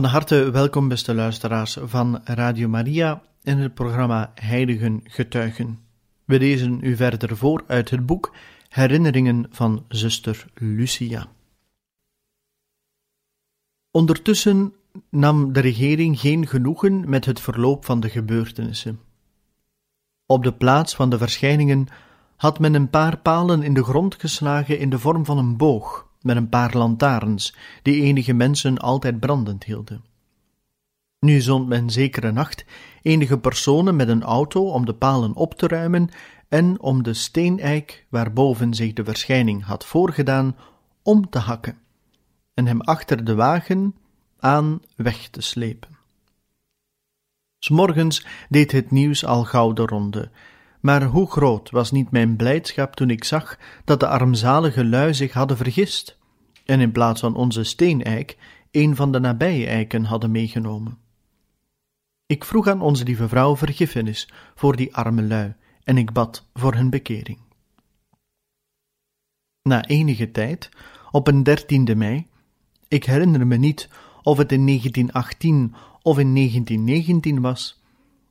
Van harte welkom, beste luisteraars van Radio Maria in het programma Heiligen Getuigen. We lezen u verder voor uit het boek Herinneringen van zuster Lucia. Ondertussen nam de regering geen genoegen met het verloop van de gebeurtenissen. Op de plaats van de verschijningen had men een paar palen in de grond geslagen in de vorm van een boog met een paar lantaarns, die enige mensen altijd brandend hielden. Nu zond men zekere nacht enige personen met een auto om de palen op te ruimen en om de steeneik waarboven zich de verschijning had voorgedaan, om te hakken en hem achter de wagen aan weg te slepen. S'morgens deed het nieuws al gauw de ronde, maar hoe groot was niet mijn blijdschap toen ik zag dat de armzalige lui zich hadden vergist en in plaats van onze steeneik een van de nabije eiken hadden meegenomen. Ik vroeg aan onze lieve vrouw vergiffenis voor die arme lui en ik bad voor hun bekering. Na enige tijd, op een dertiende mei, ik herinner me niet of het in 1918 of in 1919 was,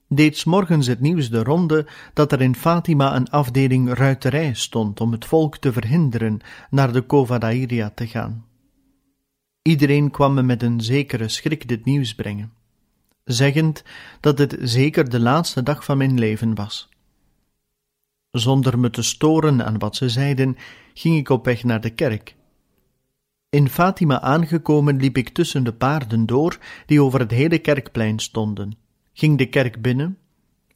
deed morgens het nieuws de ronde dat er in Fatima een afdeling ruiterij stond om het volk te verhinderen naar de Cova d'Airia te gaan. Iedereen kwam me met een zekere schrik dit nieuws brengen, zeggend dat het zeker de laatste dag van mijn leven was. Zonder me te storen aan wat ze zeiden, ging ik op weg naar de kerk. In Fatima aangekomen liep ik tussen de paarden door die over het hele kerkplein stonden ging de kerk binnen,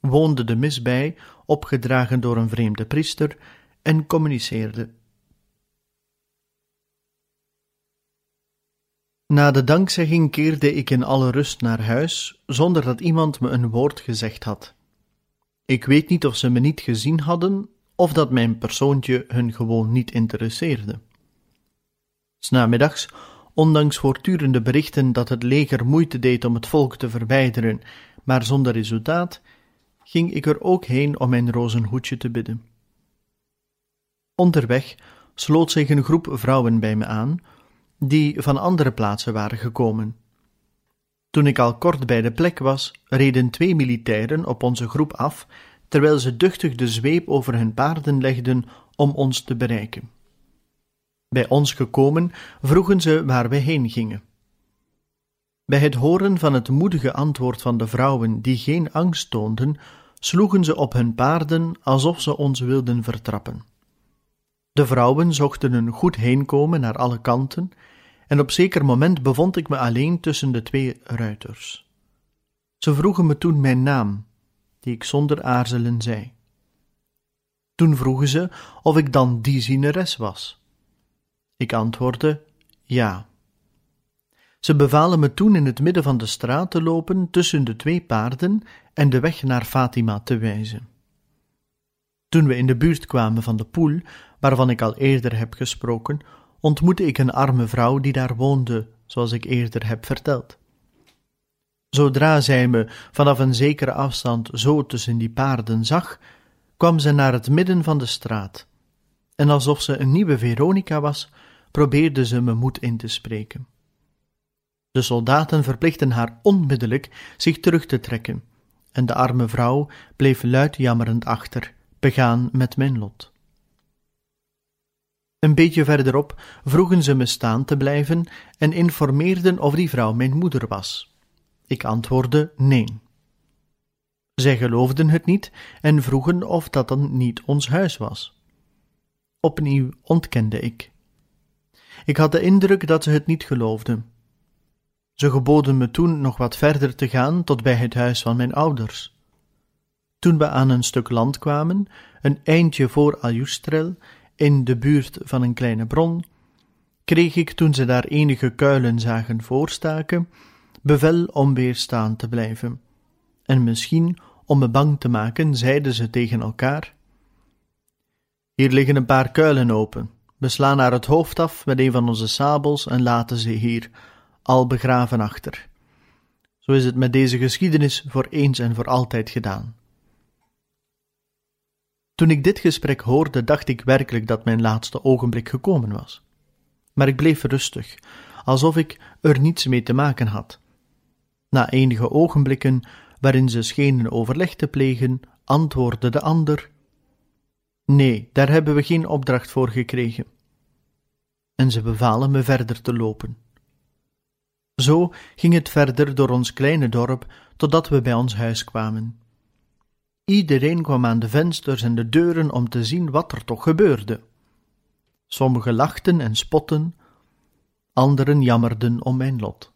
woonde de mis bij, opgedragen door een vreemde priester, en communiceerde. Na de dankzegging keerde ik in alle rust naar huis, zonder dat iemand me een woord gezegd had. Ik weet niet of ze me niet gezien hadden, of dat mijn persoontje hun gewoon niet interesseerde. Snamiddags, ondanks voortdurende berichten dat het leger moeite deed om het volk te verwijderen maar zonder resultaat, ging ik er ook heen om mijn rozenhoedje te bidden. Onderweg sloot zich een groep vrouwen bij me aan, die van andere plaatsen waren gekomen. Toen ik al kort bij de plek was, reden twee militairen op onze groep af, terwijl ze duchtig de zweep over hun paarden legden om ons te bereiken. Bij ons gekomen vroegen ze waar we heen gingen. Bij het horen van het moedige antwoord van de vrouwen, die geen angst toonden, sloegen ze op hun paarden alsof ze ons wilden vertrappen. De vrouwen zochten een goed heenkomen naar alle kanten, en op zeker moment bevond ik me alleen tussen de twee ruiters. Ze vroegen me toen mijn naam, die ik zonder aarzelen zei. Toen vroegen ze of ik dan die zieneres was. Ik antwoordde ja. Ze bevalen me toen in het midden van de straat te lopen tussen de twee paarden en de weg naar Fatima te wijzen. Toen we in de buurt kwamen van de poel, waarvan ik al eerder heb gesproken, ontmoette ik een arme vrouw die daar woonde, zoals ik eerder heb verteld. Zodra zij me vanaf een zekere afstand zo tussen die paarden zag, kwam ze naar het midden van de straat, en alsof ze een nieuwe Veronica was, probeerde ze me moed in te spreken. De soldaten verplichten haar onmiddellijk zich terug te trekken, en de arme vrouw bleef luid jammerend achter, begaan met mijn lot. Een beetje verderop vroegen ze me staan te blijven en informeerden of die vrouw mijn moeder was. Ik antwoordde nee. Zij geloofden het niet en vroegen of dat dan niet ons huis was. Opnieuw ontkende ik. Ik had de indruk dat ze het niet geloofden. Ze geboden me toen nog wat verder te gaan tot bij het huis van mijn ouders. Toen we aan een stuk land kwamen, een eindje voor Aljustrel, in de buurt van een kleine bron, kreeg ik, toen ze daar enige kuilen zagen voorstaken, bevel om weer staan te blijven. En misschien, om me bang te maken, zeiden ze tegen elkaar: Hier liggen een paar kuilen open. We slaan haar het hoofd af met een van onze sabels en laten ze hier, al begraven achter. Zo is het met deze geschiedenis voor eens en voor altijd gedaan. Toen ik dit gesprek hoorde, dacht ik werkelijk dat mijn laatste ogenblik gekomen was. Maar ik bleef rustig, alsof ik er niets mee te maken had. Na enige ogenblikken, waarin ze schenen overleg te plegen, antwoordde de ander: Nee, daar hebben we geen opdracht voor gekregen. En ze bevalen me verder te lopen. Zo ging het verder door ons kleine dorp totdat we bij ons huis kwamen. Iedereen kwam aan de vensters en de deuren om te zien wat er toch gebeurde. Sommigen lachten en spotten, anderen jammerden om mijn lot.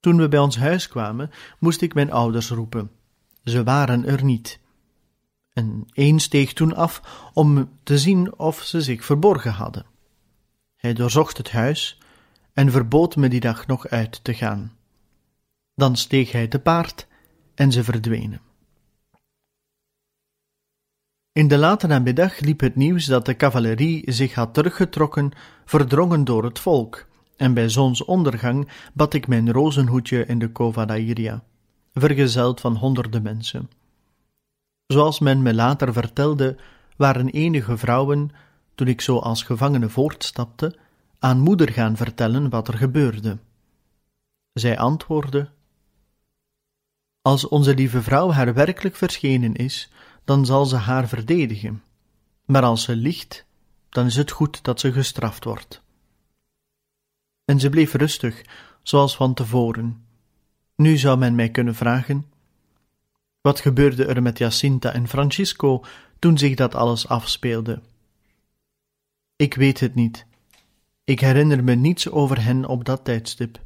Toen we bij ons huis kwamen, moest ik mijn ouders roepen. Ze waren er niet. En een steeg toen af om te zien of ze zich verborgen hadden. Hij doorzocht het huis en verbood me die dag nog uit te gaan. Dan steeg hij te paard en ze verdwenen. In de late namiddag liep het nieuws dat de cavalerie zich had teruggetrokken, verdrongen door het volk, en bij zonsondergang bad ik mijn rozenhoedje in de Cova d'Airia, vergezeld van honderden mensen. Zoals men me later vertelde, waren enige vrouwen, toen ik zo als gevangene voortstapte, aan moeder gaan vertellen wat er gebeurde. Zij antwoordde: Als onze lieve vrouw haar werkelijk verschenen is, dan zal ze haar verdedigen. Maar als ze liegt, dan is het goed dat ze gestraft wordt. En ze bleef rustig, zoals van tevoren. Nu zou men mij kunnen vragen: wat gebeurde er met Jacinta en Francisco toen zich dat alles afspeelde? Ik weet het niet. Ik herinner me niets over hen op dat tijdstip.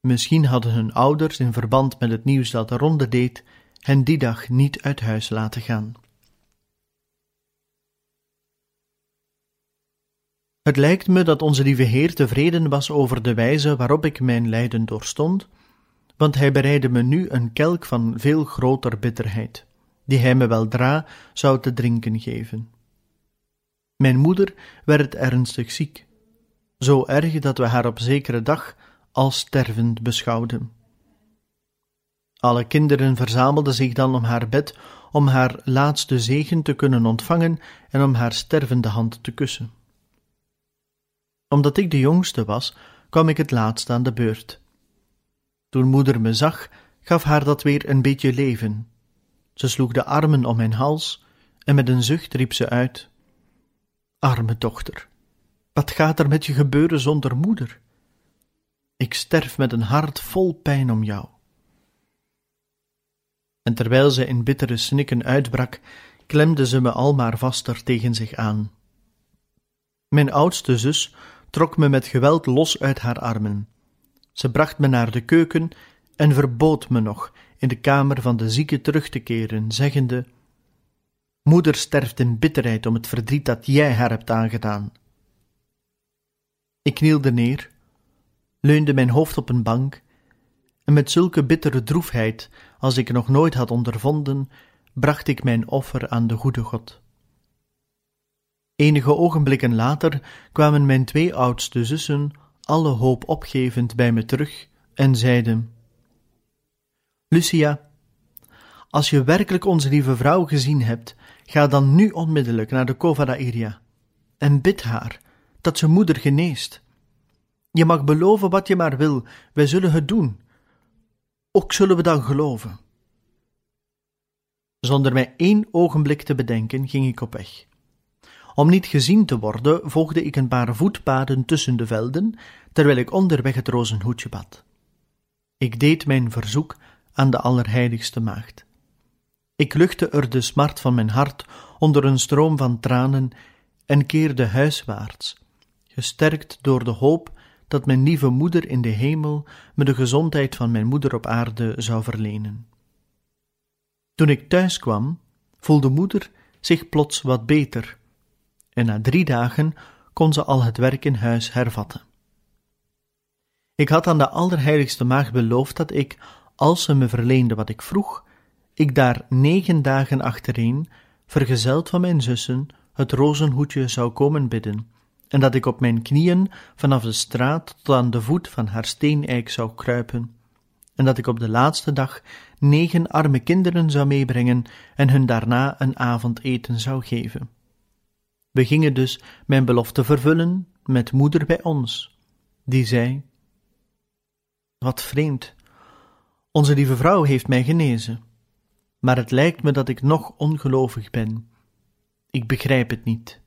Misschien hadden hun ouders in verband met het nieuws dat de ronde deed, hen die dag niet uit huis laten gaan. Het lijkt me dat onze lieve Heer tevreden was over de wijze waarop ik mijn lijden doorstond, want hij bereidde me nu een kelk van veel groter bitterheid, die hij me weldra zou te drinken geven. Mijn moeder werd ernstig ziek, zo erg dat we haar op zekere dag als stervend beschouwden. Alle kinderen verzamelden zich dan om haar bed om haar laatste zegen te kunnen ontvangen en om haar stervende hand te kussen. Omdat ik de jongste was, kwam ik het laatst aan de beurt. Toen moeder me zag, gaf haar dat weer een beetje leven. Ze sloeg de armen om mijn hals en met een zucht riep ze uit: Arme dochter, wat gaat er met je gebeuren zonder moeder? Ik sterf met een hart vol pijn om jou. En terwijl ze in bittere snikken uitbrak, klemde ze me al maar vaster tegen zich aan. Mijn oudste zus trok me met geweld los uit haar armen. Ze bracht me naar de keuken en verbood me nog in de kamer van de zieke terug te keren, zeggende: Moeder sterft in bitterheid om het verdriet dat jij haar hebt aangedaan. Ik knielde neer, leunde mijn hoofd op een bank, en met zulke bittere droefheid als ik nog nooit had ondervonden, bracht ik mijn offer aan de goede God. Enige ogenblikken later kwamen mijn twee oudste zussen, alle hoop opgevend, bij me terug en zeiden: Lucia, als je werkelijk onze lieve vrouw gezien hebt, ga dan nu onmiddellijk naar de Cova d'Airia en bid haar dat ze moeder geneest. Je mag beloven wat je maar wil, wij zullen het doen. Ook zullen we dan geloven. Zonder mij één ogenblik te bedenken, ging ik op weg. Om niet gezien te worden, volgde ik een paar voetpaden tussen de velden, terwijl ik onderweg het rozenhoedje bad. Ik deed mijn verzoek aan de Allerheiligste Maagd. Ik luchtte er de smart van mijn hart onder een stroom van tranen en keerde huiswaarts, gesterkt door de hoop dat mijn lieve moeder in de hemel me de gezondheid van mijn moeder op aarde zou verlenen. Toen ik thuis kwam, voelde moeder zich plots wat beter, en na drie dagen kon ze al het werk in huis hervatten. Ik had aan de Allerheiligste Maagd beloofd dat ik, als ze me verleende wat ik vroeg, ik daar negen dagen achtereen, vergezeld van mijn zussen, het rozenhoedje zou komen bidden, en dat ik op mijn knieën vanaf de straat tot aan de voet van haar steeneik zou kruipen, en dat ik op de laatste dag negen arme kinderen zou meebrengen en hun daarna een avondeten zou geven. We gingen dus mijn belofte vervullen met moeder bij ons, die zei: Wat vreemd, onze lieve vrouw heeft mij genezen, maar het lijkt me dat ik nog ongelovig ben. Ik begrijp het niet.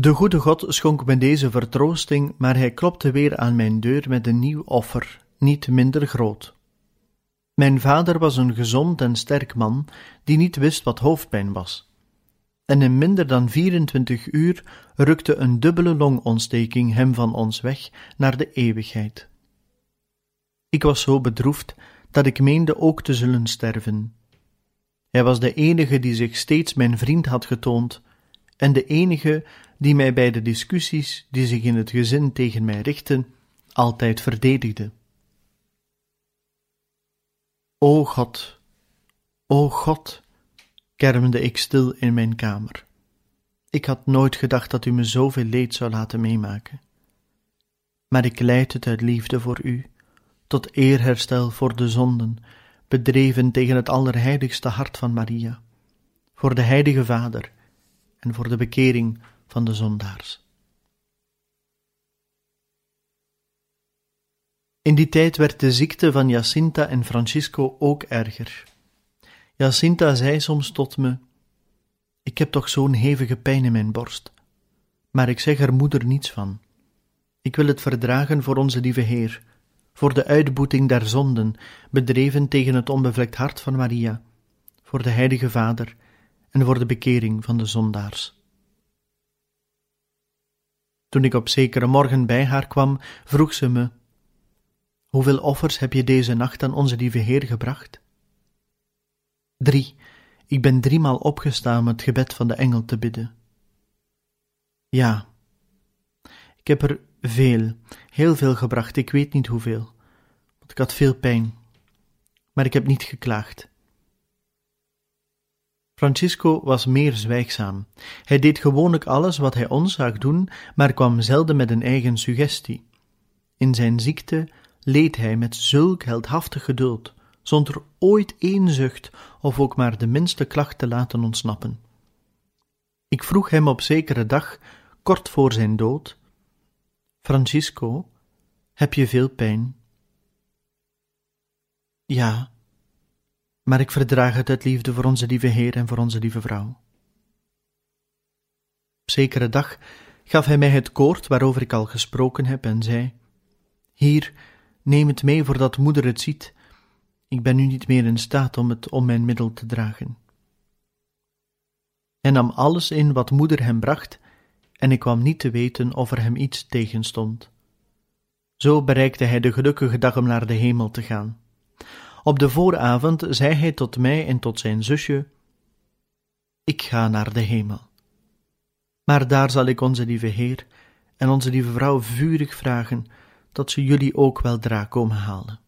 De goede God schonk me deze vertroosting, maar hij klopte weer aan mijn deur met een nieuw offer, niet minder groot. Mijn vader was een gezond en sterk man, die niet wist wat hoofdpijn was. En in minder dan 24 uur rukte een dubbele longontsteking hem van ons weg naar de eeuwigheid. Ik was zo bedroefd dat ik meende ook te zullen sterven. Hij was de enige die zich steeds mijn vriend had getoond, en de enige die mij bij de discussies die zich in het gezin tegen mij richtten, altijd verdedigde. O God, o God, kermde ik stil in mijn kamer. Ik had nooit gedacht dat u me zoveel leed zou laten meemaken. Maar ik leid het uit liefde voor u, tot eerherstel voor de zonden, bedreven tegen het allerheiligste hart van Maria, voor de heilige Vader en voor de bekering van de zondaars. In die tijd werd de ziekte van Jacinta en Francisco ook erger. Jacinta zei soms tot me: Ik heb toch zo'n hevige pijn in mijn borst. Maar ik zeg er moeder niets van. Ik wil het verdragen voor onze lieve Heer, voor de uitboeting der zonden, bedreven tegen het onbevlekt hart van Maria, voor de Heilige Vader en voor de bekering van de zondaars. Toen ik op zekere morgen bij haar kwam, vroeg ze me: Hoeveel offers heb je deze nacht aan onze lieve Heer gebracht? Drie. Ik ben driemaal opgestaan om het gebed van de engel te bidden. Ja, ik heb er veel, heel veel gebracht, ik weet niet hoeveel, want ik had veel pijn, maar ik heb niet geklaagd. Francisco was meer zwijgzaam. Hij deed gewoonlijk alles wat hij ons zag doen, maar kwam zelden met een eigen suggestie. In zijn ziekte leed hij met zulk heldhaftig geduld, zonder ooit één zucht of ook maar de minste klacht te laten ontsnappen. Ik vroeg hem op zekere dag, kort voor zijn dood: Francisco, heb je veel pijn? Ja, maar ik verdraag het uit liefde voor onze lieve Heer en voor onze lieve vrouw. Op zekere dag gaf hij mij het koord waarover ik al gesproken heb en zei: Hier, neem het mee voordat moeder het ziet. Ik ben nu niet meer in staat om het om mijn middel te dragen. Hij nam alles in wat moeder hem bracht, en ik kwam niet te weten of er hem iets tegenstond. Zo bereikte hij de gelukkige dag om naar de hemel te gaan. Op de vooravond zei hij tot mij en tot zijn zusje: Ik ga naar de hemel. Maar daar zal ik onze lieve Heer en onze lieve vrouw vurig vragen dat ze jullie ook weldra komen halen.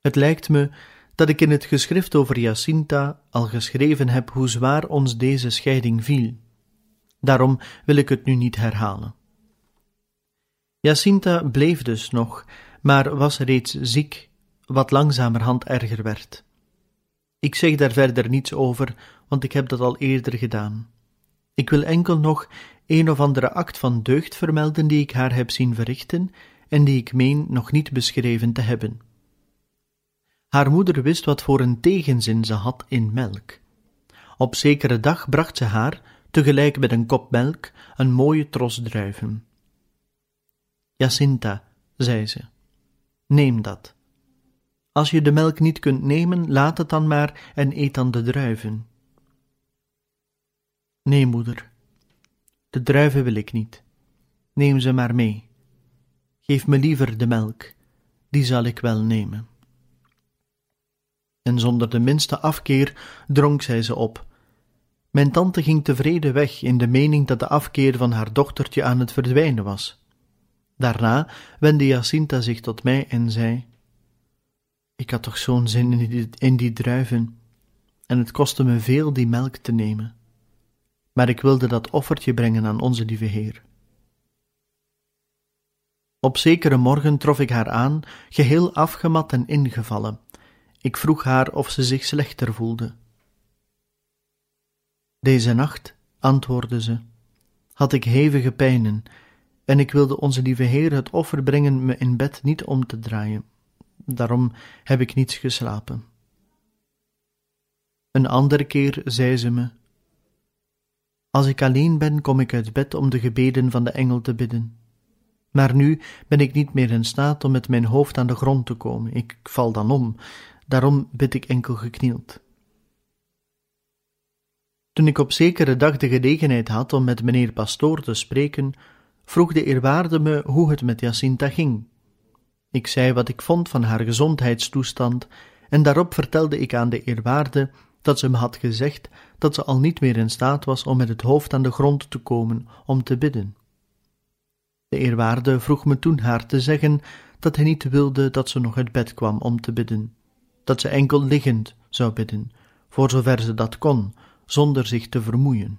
Het lijkt me dat ik in het geschrift over Jacinta al geschreven heb hoe zwaar ons deze scheiding viel. Daarom wil ik het nu niet herhalen. Jacinta bleef dus nog, maar was reeds ziek, wat langzamerhand erger werd. Ik zeg daar verder niets over, want ik heb dat al eerder gedaan. Ik wil enkel nog een of andere act van deugd vermelden die ik haar heb zien verrichten en die ik meen nog niet beschreven te hebben. Haar moeder wist wat voor een tegenzin ze had in melk. Op zekere dag bracht ze haar, tegelijk met een kop melk, een mooie tros druiven. Jacinta, zei ze, neem dat. Als je de melk niet kunt nemen, laat het dan maar en eet dan de druiven. Nee, moeder, de druiven wil ik niet. Neem ze maar mee. Geef me liever de melk, die zal ik wel nemen. En zonder de minste afkeer dronk zij ze op. Mijn tante ging tevreden weg in de mening dat de afkeer van haar dochtertje aan het verdwijnen was. Daarna wendde Jacinta zich tot mij en zei: Ik had toch zo'n zin in die, druiven, en het kostte me veel die melk te nemen. Maar ik wilde dat offertje brengen aan onze lieve Heer. Op zekere morgen trof ik haar aan, geheel afgemat en ingevallen. Ik vroeg haar of ze zich slechter voelde. Deze nacht, antwoordde ze, had ik hevige pijnen en ik wilde onze lieve Heer het offer brengen me in bed niet om te draaien. Daarom heb ik niets geslapen. Een andere keer zei ze me: Als ik alleen ben, kom ik uit bed om de gebeden van de engel te bidden. Maar nu ben ik niet meer in staat om met mijn hoofd aan de grond te komen. Ik val dan om, daarom bid ik enkel geknield. Toen ik op zekere dag de gelegenheid had om met meneer Pastoor te spreken, vroeg de eerwaarde me hoe het met Jacinta ging. Ik zei wat ik vond van haar gezondheidstoestand en daarop vertelde ik aan de eerwaarde dat ze me had gezegd dat ze al niet meer in staat was om met het hoofd aan de grond te komen om te bidden. De eerwaarde vroeg me toen haar te zeggen dat hij niet wilde dat ze nog uit bed kwam om te bidden, dat ze enkel liggend zou bidden, voor zover ze dat kon, zonder zich te vermoeien.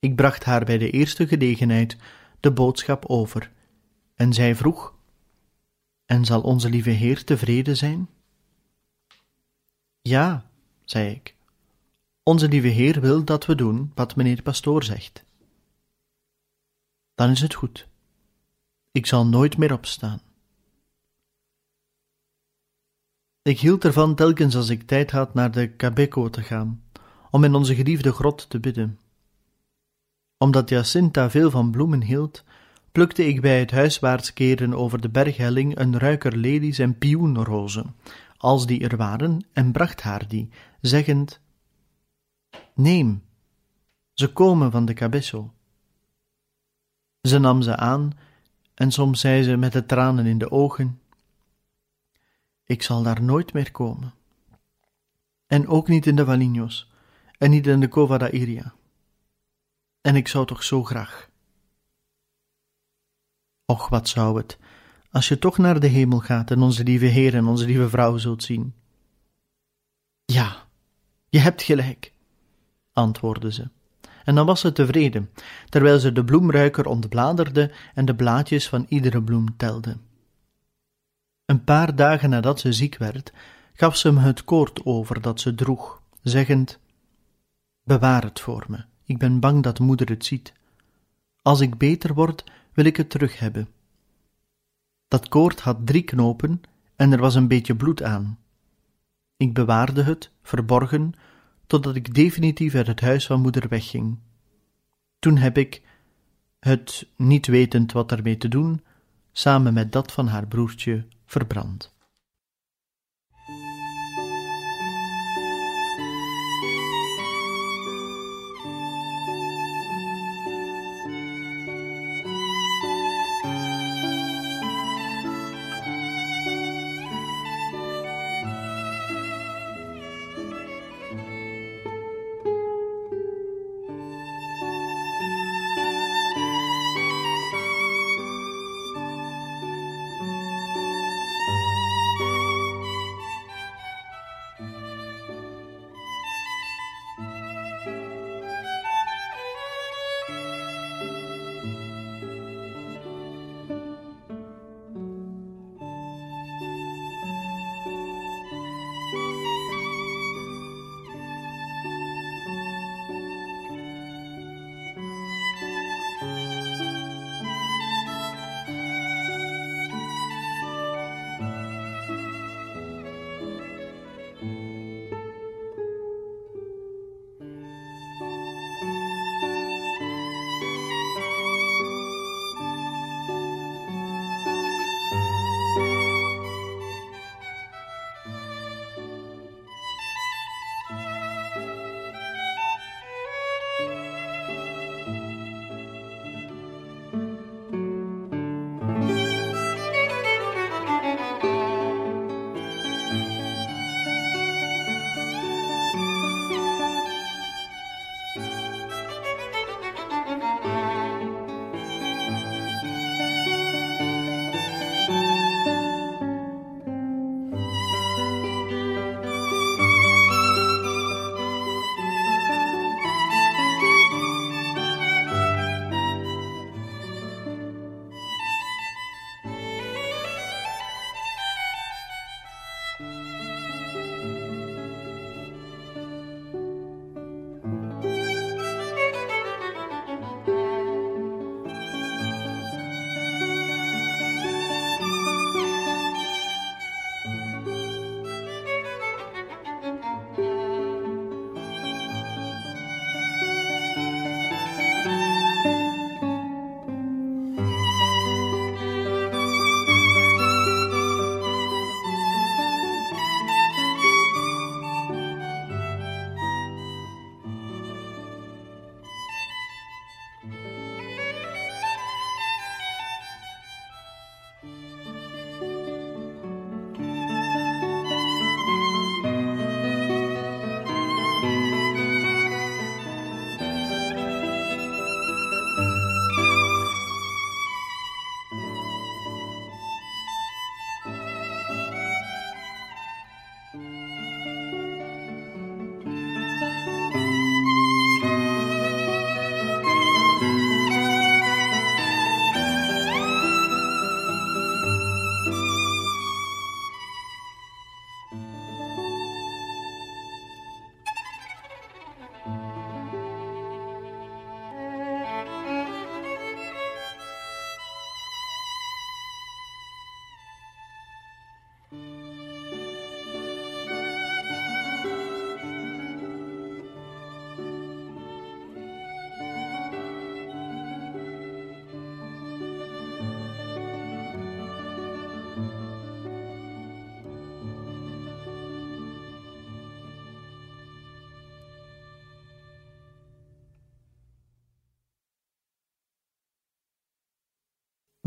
Ik bracht haar bij de eerste gelegenheid de boodschap over, en zij vroeg: En zal onze lieve Heer tevreden zijn? Ja, zei ik. Onze lieve Heer wil dat we doen wat meneer pastoor zegt. Dan is het goed. Ik zal nooit meer opstaan. Ik hield ervan telkens als ik tijd had naar de Cabeco te gaan, om in onze geliefde grot te bidden. Omdat Jacinta veel van bloemen hield, plukte ik bij het huiswaarts keren over de berghelling een ruiker lelies en pioenrozen, als die er waren, en bracht haar die, zeggend: Neem, ze komen van de Cabesso. Ze nam ze aan, en soms zei ze met de tranen in de ogen: Ik zal daar nooit meer komen. En ook niet in de Valinhos, en niet in de Cova. En ik zou toch zo graag. Och, wat zou het, als je toch naar de hemel gaat en onze lieve Heer en onze lieve vrouw zult zien. Ja, je hebt gelijk, antwoordde ze. En dan was ze tevreden, terwijl ze de bloemruiker ontbladerde en de blaadjes van iedere bloem telde. Een paar dagen nadat ze ziek werd, gaf ze me het koord over dat ze droeg, zeggend: Bewaar het voor me, ik ben bang dat moeder het ziet. Als ik beter word, wil ik het terug hebben. Dat koord had drie knopen en er was een beetje bloed aan. Ik bewaarde het, verborgen, totdat ik definitief uit het huis van moeder wegging. Toen heb ik, het niet wetend wat ermee te doen, samen met dat van haar broertje verbrand.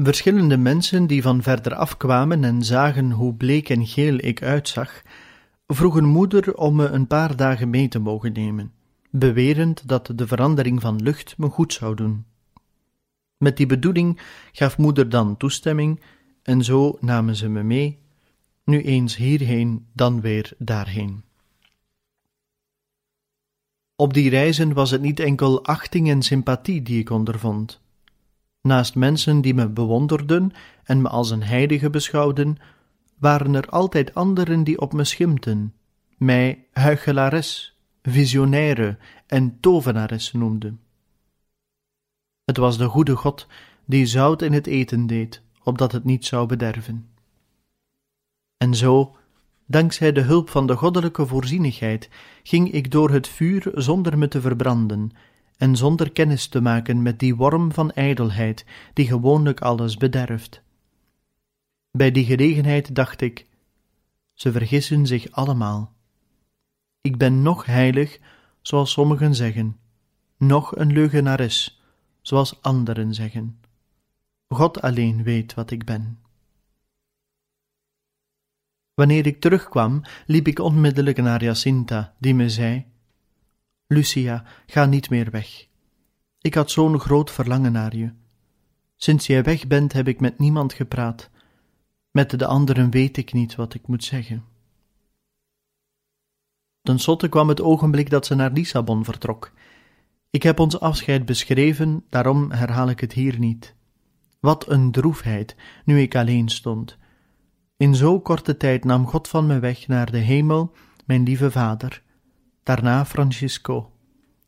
Verschillende mensen die van verder afkwamen en zagen hoe bleek en geel ik uitzag, vroegen moeder om me een paar dagen mee te mogen nemen, bewerend dat de verandering van lucht me goed zou doen. Met die bedoeling gaf moeder dan toestemming, en zo namen ze me mee, nu eens hierheen, dan weer daarheen. Op die reizen was het niet enkel achting en sympathie die ik ondervond. Naast mensen die me bewonderden en me als een heilige beschouwden, waren er altijd anderen die op me schimpten, mij huichelares, visionaire en tovenares noemden. Het was de goede God die zout in het eten deed, opdat het niet zou bederven. En zo, dankzij de hulp van de goddelijke voorzienigheid, ging ik door het vuur zonder me te verbranden en zonder kennis te maken met die worm van ijdelheid die gewoonlijk alles bederft. Bij die gelegenheid dacht ik: ze vergissen zich allemaal. Ik ben nog heilig, zoals sommigen zeggen, nog een leugenares, zoals anderen zeggen. God alleen weet wat ik ben. Wanneer ik terugkwam, liep ik onmiddellijk naar Jacinta, die me zei: Lucia, ga niet meer weg. Ik had zo'n groot verlangen naar je. Sinds jij weg bent, heb ik met niemand gepraat. Met de anderen weet ik niet wat ik moet zeggen. Ten slotte kwam het ogenblik dat ze naar Lissabon vertrok. Ik heb ons afscheid beschreven, daarom herhaal ik het hier niet. Wat een droefheid, nu ik alleen stond. In zo korte tijd nam God van me weg naar de hemel, mijn lieve vader, daarna Francisco,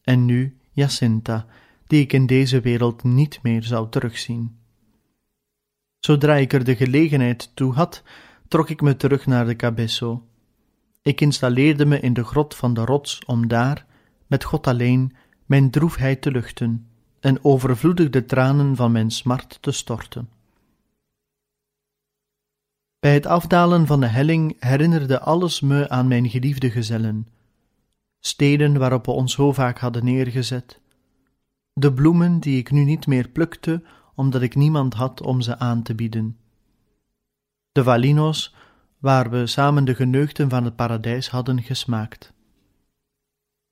en nu Jacinta, die ik in deze wereld niet meer zou terugzien. Zodra ik er de gelegenheid toe had, trok ik me terug naar de Cabesso. Ik installeerde me in de grot van de rots om daar, met God alleen, mijn droefheid te luchten en overvloedig de tranen van mijn smart te storten. Bij het afdalen van de helling herinnerde alles me aan mijn geliefde gezellen, steden waarop we ons zo vaak hadden neergezet, de bloemen die ik nu niet meer plukte omdat ik niemand had om ze aan te bieden, de Valinos waar we samen de geneugten van het paradijs hadden gesmaakt.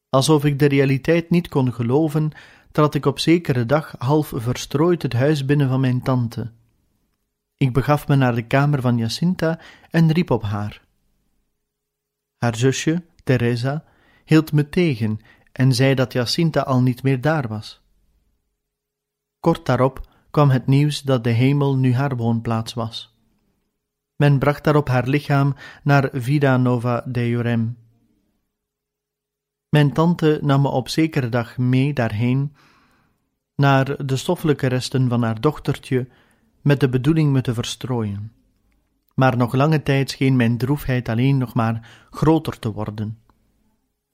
Alsof ik de realiteit niet kon geloven, trad ik op zekere dag half verstrooid het huis binnen van mijn tante. Ik begaf me naar de kamer van Jacinta en riep op haar. Haar zusje, Teresa, hield me tegen en zei dat Jacinta al niet meer daar was. Kort daarop kwam het nieuws dat de hemel nu haar woonplaats was. Men bracht daarop haar lichaam naar Vida Nova de Jurem. Mijn tante nam me op zekere dag mee daarheen, naar de stoffelijke resten van haar dochtertje, met de bedoeling me te verstrooien. Maar nog lange tijd scheen mijn droefheid alleen nog maar groter te worden.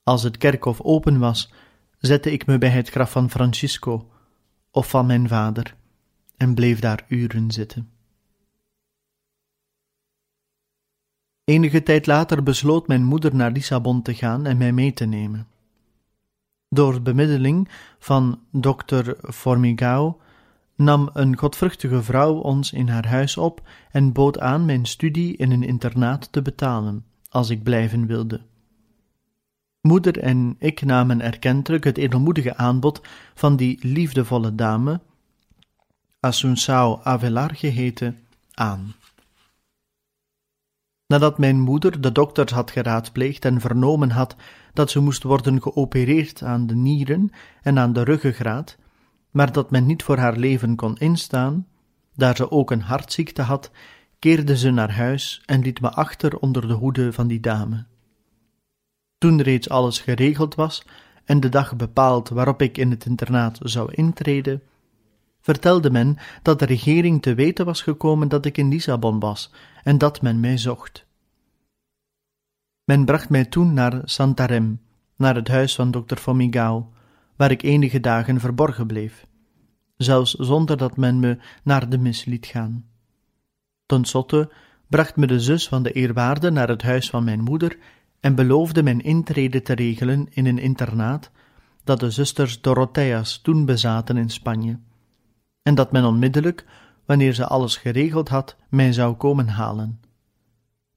Als het kerkhof open was, zette ik me bij het graf van Francisco of van mijn vader en bleef daar uren zitten. Enige tijd later besloot mijn moeder naar Lissabon te gaan en mij mee te nemen. Door bemiddeling van dokter Formigao nam een godvruchtige vrouw ons in haar huis op en bood aan mijn studie in een internaat te betalen, als ik blijven wilde. Moeder en ik namen erkentelijk het edelmoedige aanbod van die liefdevolle dame, Assunção Avelar geheten, aan. Nadat mijn moeder de dokters had geraadpleegd en vernomen had dat ze moest worden geopereerd aan de nieren en aan de ruggengraat, maar dat men niet voor haar leven kon instaan, daar ze ook een hartziekte had, keerde ze naar huis en liet me achter onder de hoede van die dame. Toen reeds alles geregeld was en de dag bepaald waarop ik in het internaat zou intreden, vertelde men dat de regering te weten was gekomen dat ik in Lissabon was en dat men mij zocht. Men bracht mij toen naar Santarem, naar het huis van dokter Fomigao, waar ik enige dagen verborgen bleef, zelfs zonder dat men me naar de mis liet gaan. Ten slotte bracht me de zus van de eerwaarde naar het huis van mijn moeder en beloofde mijn intrede te regelen in een internaat dat de zusters Dorotheas toen bezaten in Spanje, en dat men onmiddellijk, wanneer ze alles geregeld had, mij zou komen halen.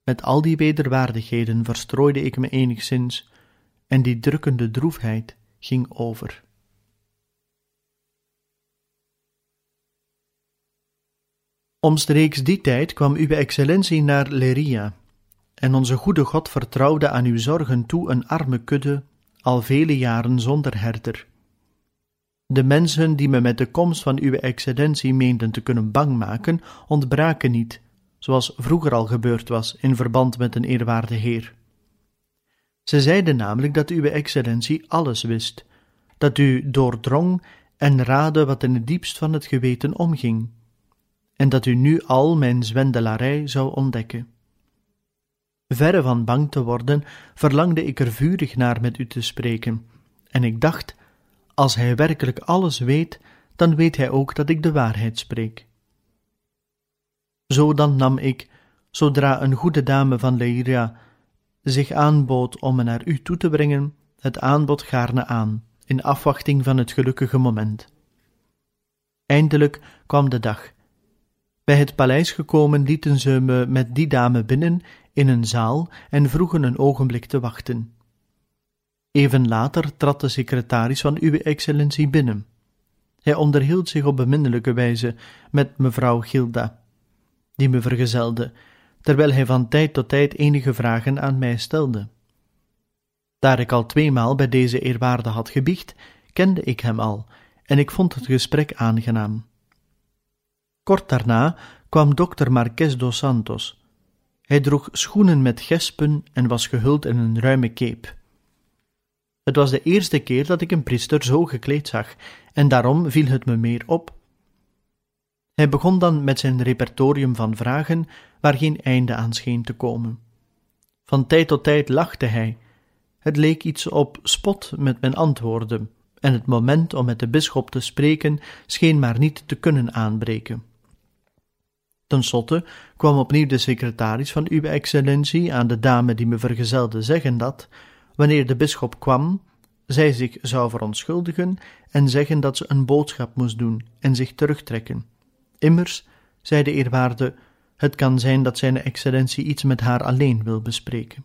Met al die wederwaardigheden verstrooide ik me enigszins, en die drukkende droefheid ging over. Omstreeks die tijd kwam uw excellentie naar Leria, en onze goede God vertrouwde aan uw zorgen toe een arme kudde, al vele jaren zonder herder. De mensen die me met de komst van uw excellentie meenden te kunnen bang maken, ontbraken niet, zoals vroeger al gebeurd was in verband met een eerwaarde heer. Ze zeiden namelijk dat uw excellentie alles wist, dat u doordrong en raadde wat in het diepst van het geweten omging, en dat u nu al mijn zwendelarij zou ontdekken. Verre van bang te worden, verlangde ik er vurig naar met u te spreken, en ik dacht, als hij werkelijk alles weet, dan weet hij ook dat ik de waarheid spreek. Zo dan nam ik, zodra een goede dame van Leiria zich aanbood om me naar u toe te brengen, het aanbod gaarne aan, in afwachting van het gelukkige moment. Eindelijk kwam de dag. Bij het paleis gekomen lieten ze me met die dame binnen in een zaal en vroegen een ogenblik te wachten. Even later trad de secretaris van Uwe Excellentie binnen. Hij onderhield zich op beminnelijke wijze met mevrouw Gilda, die me vergezelde, terwijl hij van tijd tot tijd enige vragen aan mij stelde. Daar ik al tweemaal bij deze eerwaarde had gebiecht, kende ik hem al, en ik vond het gesprek aangenaam. Kort daarna kwam dokter Marques dos Santos. Hij droeg schoenen met gespen en was gehuld in een ruime cape. Het was de eerste keer dat ik een priester zo gekleed zag, en daarom viel het me meer op. Hij begon dan met zijn repertorium van vragen, waar geen einde aan scheen te komen. Van tijd tot tijd lachte hij. Het leek iets op spot met mijn antwoorden, en het moment om met de bisschop te spreken scheen maar niet te kunnen aanbreken. Ten slotte kwam opnieuw de secretaris van uw excellentie aan de dame die me vergezelde zeggen dat, wanneer de bisschop kwam, zij zich zou verontschuldigen en zeggen dat ze een boodschap moest doen en zich terugtrekken. Immers, zei de eerwaarde, het kan zijn dat zijn excellentie iets met haar alleen wil bespreken.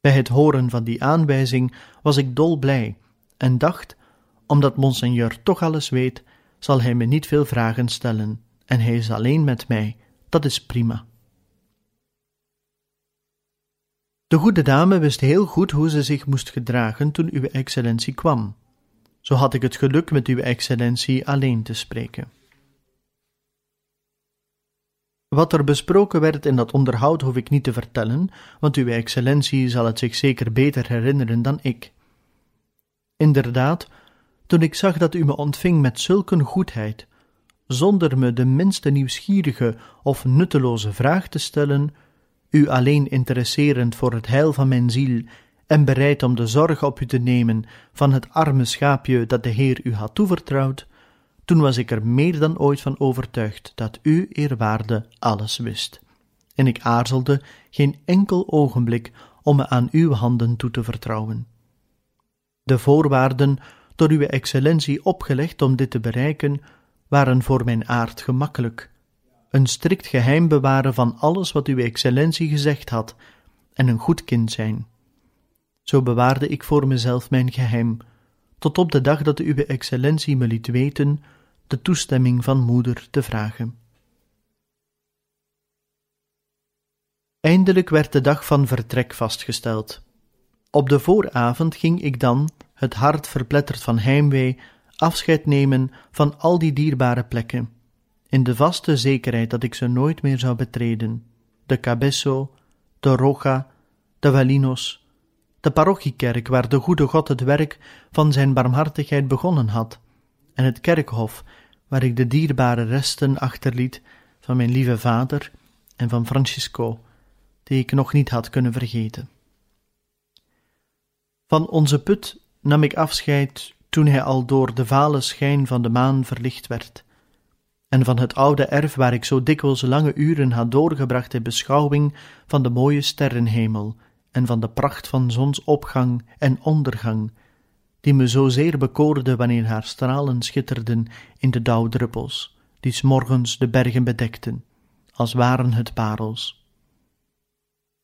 Bij het horen van die aanwijzing was ik dolblij en dacht, omdat monseigneur toch alles weet, zal hij me niet veel vragen stellen en hij is alleen met mij, dat is prima. De goede dame wist heel goed hoe ze zich moest gedragen toen uw excellentie kwam. Zo had ik het geluk met uw excellentie alleen te spreken. Wat er besproken werd in dat onderhoud hoef ik niet te vertellen, want uw excellentie zal het zich zeker beter herinneren dan ik. Inderdaad, toen ik zag dat u me ontving met zulke goedheid, zonder me de minste nieuwsgierige of nutteloze vraag te stellen, u alleen interesserend voor het heil van mijn ziel en bereid om de zorg op u te nemen van het arme schaapje dat de Heer u had toevertrouwd, toen was ik er meer dan ooit van overtuigd dat u, eerwaarde, alles wist. En ik aarzelde geen enkel ogenblik om me aan uw handen toe te vertrouwen. De voorwaarden door uw excellentie opgelegd om dit te bereiken, waren voor mijn aard gemakkelijk een strikt geheim bewaren van alles wat uw excellentie gezegd had, en een goed kind zijn. Zo bewaarde ik voor mezelf mijn geheim, tot op de dag dat uw excellentie me liet weten de toestemming van moeder te vragen. Eindelijk werd de dag van vertrek vastgesteld. Op de vooravond ging ik dan, het hart verpletterd van heimwee, afscheid nemen van al die dierbare plekken. In de vaste zekerheid dat ik ze nooit meer zou betreden, de Cabesso, de Rocha, de Valinos, de parochiekerk waar de goede God het werk van zijn barmhartigheid begonnen had, en het kerkhof waar ik de dierbare resten achterliet van mijn lieve vader en van Francisco, die ik nog niet had kunnen vergeten. Van onze put nam ik afscheid toen hij al door de vale schijn van de maan verlicht werd en van het oude erf waar ik zo dikwijls lange uren had doorgebracht in beschouwing van de mooie sterrenhemel en van de pracht van zonsopgang en ondergang, die me zozeer bekoorde wanneer haar stralen schitterden in de dauwdruppels, die s morgens de bergen bedekten, als waren het parels.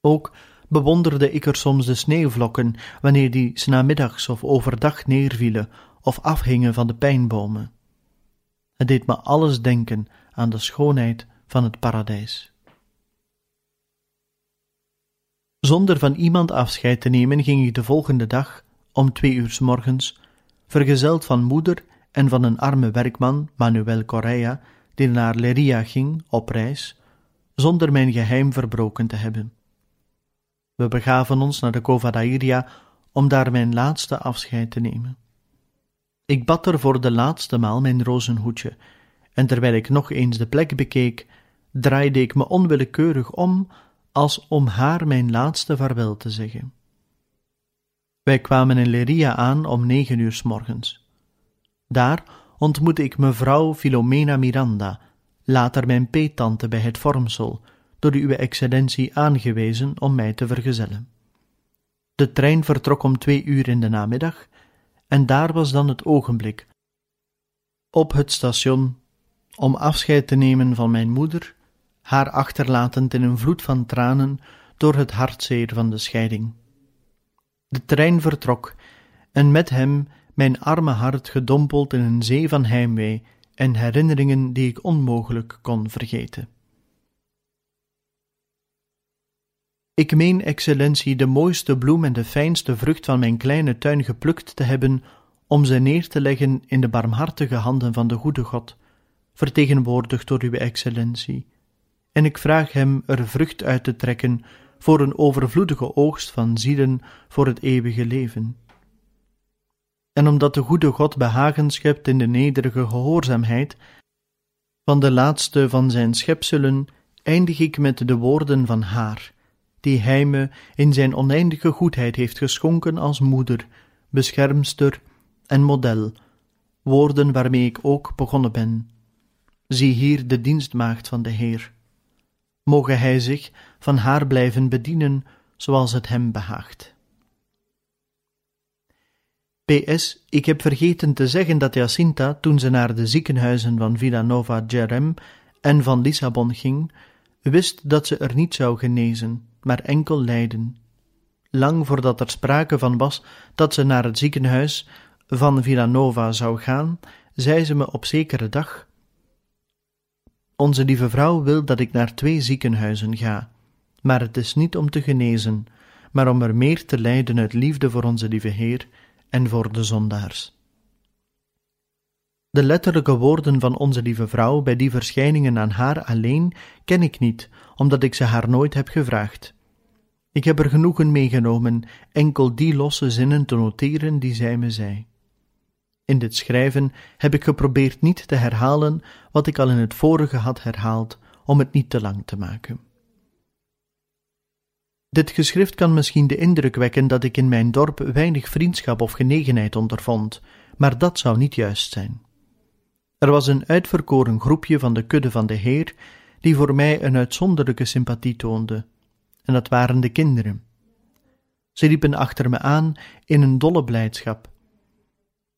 Ook bewonderde ik er soms de sneeuwvlokken wanneer die s namiddags of overdag neervielen of afhingen van de pijnbomen. Het deed me alles denken aan de schoonheid van het paradijs. Zonder van iemand afscheid te nemen ging ik de volgende dag, om twee uur s morgens, vergezeld van moeder en van een arme werkman, Manuel Correa, die naar Leria ging op reis, zonder mijn geheim verbroken te hebben. We begaven ons naar de Cova d'Airia om daar mijn laatste afscheid te nemen. Ik bad er voor de laatste maal mijn rozenhoedje, en terwijl ik nog eens de plek bekeek, draaide ik me onwillekeurig om, als om haar mijn laatste vaarwel te zeggen. Wij kwamen in Leria aan om negen uur s morgens. Daar ontmoette ik mevrouw Filomena Miranda, later mijn peettante bij het vormsel, door uw excellentie aangewezen om mij te vergezellen. De trein vertrok om twee uur in de namiddag, en daar was dan het ogenblik. Op het station, om afscheid te nemen van mijn moeder, haar achterlatend in een vloed van tranen door het hartzeer van de scheiding. De trein vertrok, en met hem mijn arme hart gedompeld in een zee van heimwee en herinneringen die ik onmogelijk kon vergeten. Ik meen, excellentie, de mooiste bloem en de fijnste vrucht van mijn kleine tuin geplukt te hebben, om ze neer te leggen in de barmhartige handen van de goede God, vertegenwoordigd door uw excellentie. En ik vraag hem er vrucht uit te trekken voor een overvloedige oogst van zielen voor het eeuwige leven. En omdat de goede God behagen schept in de nederige gehoorzaamheid van de laatste van zijn schepselen, eindig ik met de woorden van haar, die hij me in zijn oneindige goedheid heeft geschonken als moeder, beschermster en model, woorden waarmee ik ook begonnen ben. Zie hier de dienstmaagd van de Heer. Moge hij zich van haar blijven bedienen zoals het hem behaagt. PS, ik heb vergeten te zeggen dat Jacinta, toen ze naar de ziekenhuizen van Villanova Gerem en van Lissabon ging, wist dat ze er niet zou genezen, maar enkel lijden. Lang voordat er sprake van was dat ze naar het ziekenhuis van Villanova zou gaan, zei ze me op zekere dag: Onze lieve vrouw wil dat ik naar twee ziekenhuizen ga, maar het is niet om te genezen, maar om er meer te lijden uit liefde voor onze lieve Heer en voor de zondaars. De letterlijke woorden van onze lieve vrouw bij die verschijningen aan haar alleen ken ik niet, omdat ik ze haar nooit heb gevraagd. Ik heb er genoegen meegenomen enkel die losse zinnen te noteren die zij me zei. In dit schrijven heb ik geprobeerd niet te herhalen wat ik al in het vorige had herhaald, om het niet te lang te maken. Dit geschrift kan misschien de indruk wekken dat ik in mijn dorp weinig vriendschap of genegenheid ondervond, maar dat zou niet juist zijn. Er was een uitverkoren groepje van de kudde van de Heer, die voor mij een uitzonderlijke sympathie toonde, en dat waren de kinderen. Ze liepen achter me aan in een dolle blijdschap.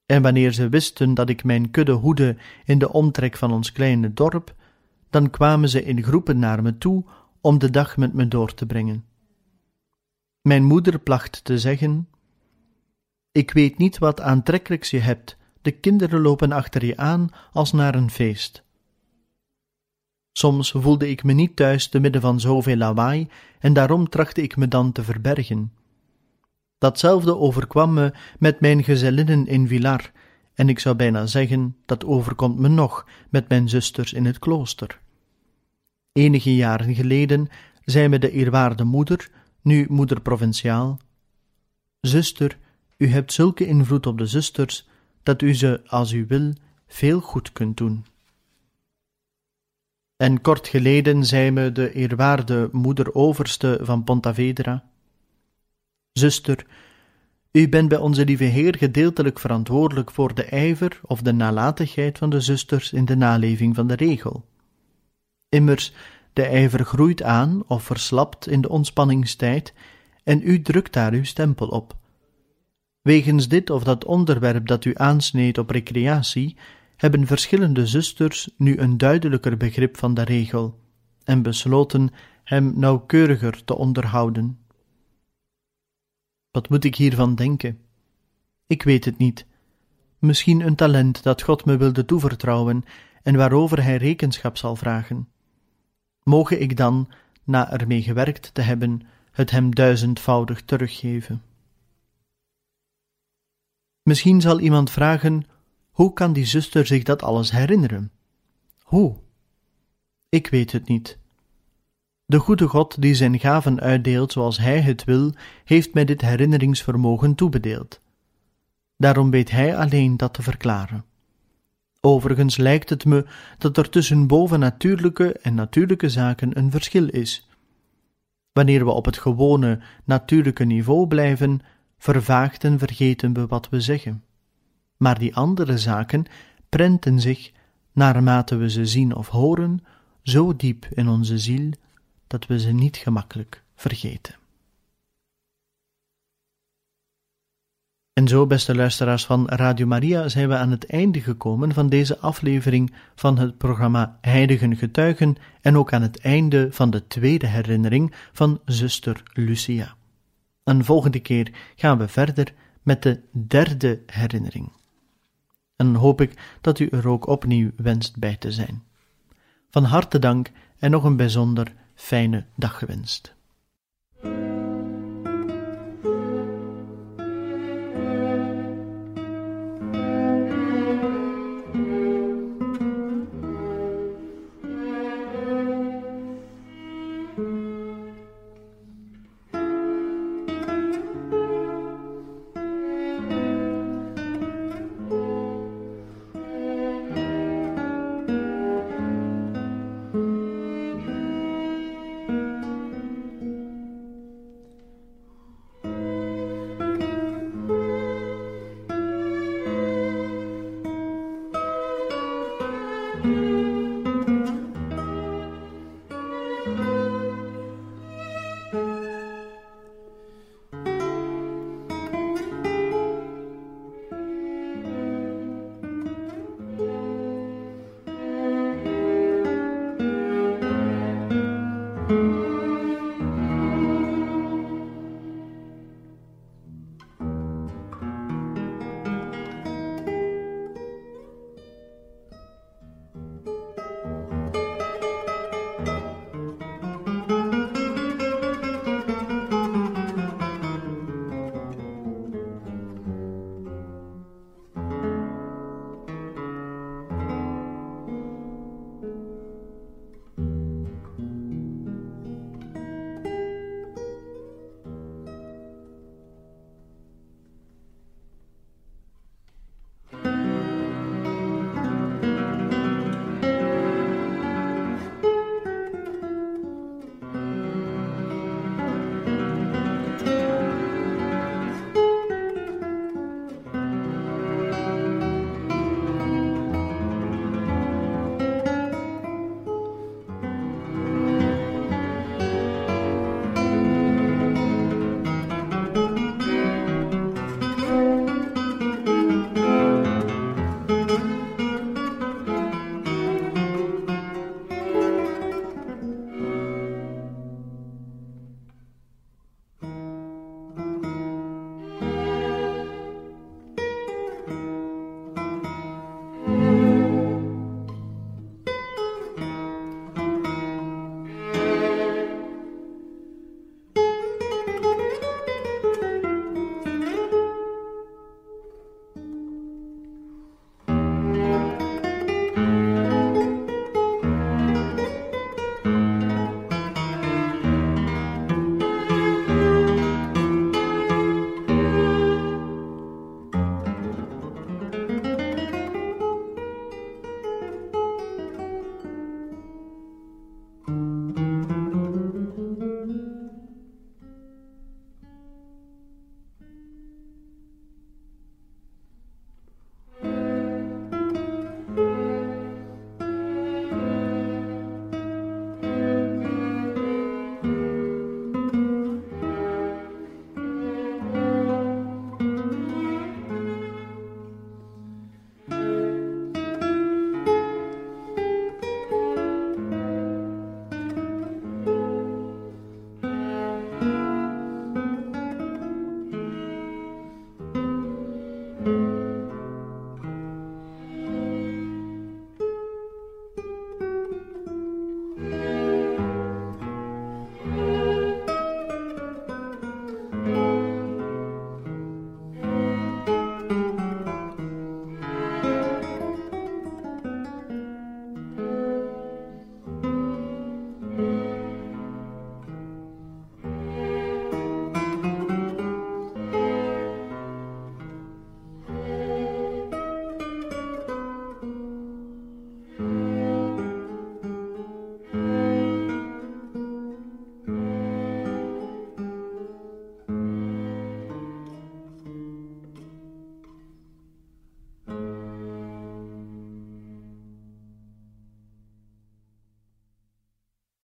En wanneer ze wisten dat ik mijn kudde hoede in de omtrek van ons kleine dorp, dan kwamen ze in groepen naar me toe om de dag met me door te brengen. Mijn moeder placht te zeggen: Ik weet niet wat aantrekkelijks je hebt, de kinderen lopen achter je aan als naar een feest. Soms voelde ik me niet thuis te midden van zoveel lawaai en daarom trachtte ik me dan te verbergen. Datzelfde overkwam me met mijn gezellinnen in Villar, en ik zou bijna zeggen, dat overkomt me nog met mijn zusters in het klooster. Enige jaren geleden zei me de eerwaarde moeder, nu moeder provinciaal, Zuster, u hebt zulke invloed op de zusters, dat u ze, als u wil, veel goed kunt doen. En kort geleden zei me de eerwaarde moeder overste van Pontavedra, Zuster, u bent bij onze lieve Heer gedeeltelijk verantwoordelijk voor de ijver of de nalatigheid van de zusters in de naleving van de regel. Immers, de ijver groeit aan of verslapt in de ontspanningstijd, en u drukt daar uw stempel op. Wegens dit of dat onderwerp dat u aansneed op recreatie, hebben verschillende zusters nu een duidelijker begrip van de regel en besloten hem nauwkeuriger te onderhouden. Wat moet ik hiervan denken? Ik weet het niet. Misschien een talent dat God me wilde toevertrouwen en waarover hij rekenschap zal vragen. Moge ik dan, na ermee gewerkt te hebben, het hem duizendvoudig teruggeven. Misschien zal iemand vragen: hoe kan die zuster zich dat alles herinneren? Hoe? Ik weet het niet. De goede God die zijn gaven uitdeelt zoals Hij het wil, heeft mij dit herinneringsvermogen toebedeeld. Daarom weet Hij alleen dat te verklaren. Overigens lijkt het me dat er tussen bovennatuurlijke en natuurlijke zaken een verschil is. Wanneer we op het gewone, natuurlijke niveau blijven, vervaagt en vergeten we wat we zeggen. Maar die andere zaken prenten zich, naarmate we ze zien of horen, zo diep in onze ziel dat we ze niet gemakkelijk vergeten. En zo, beste luisteraars van Radio Maria, zijn we aan het einde gekomen van deze aflevering van het programma Heiligen Getuigen en ook aan het einde van de tweede herinnering van zuster Lucia. Een volgende keer gaan we verder met de derde herinnering. En hoop ik dat u er ook opnieuw wenst bij te zijn. Van harte dank en nog een bijzonder fijne dag gewenst.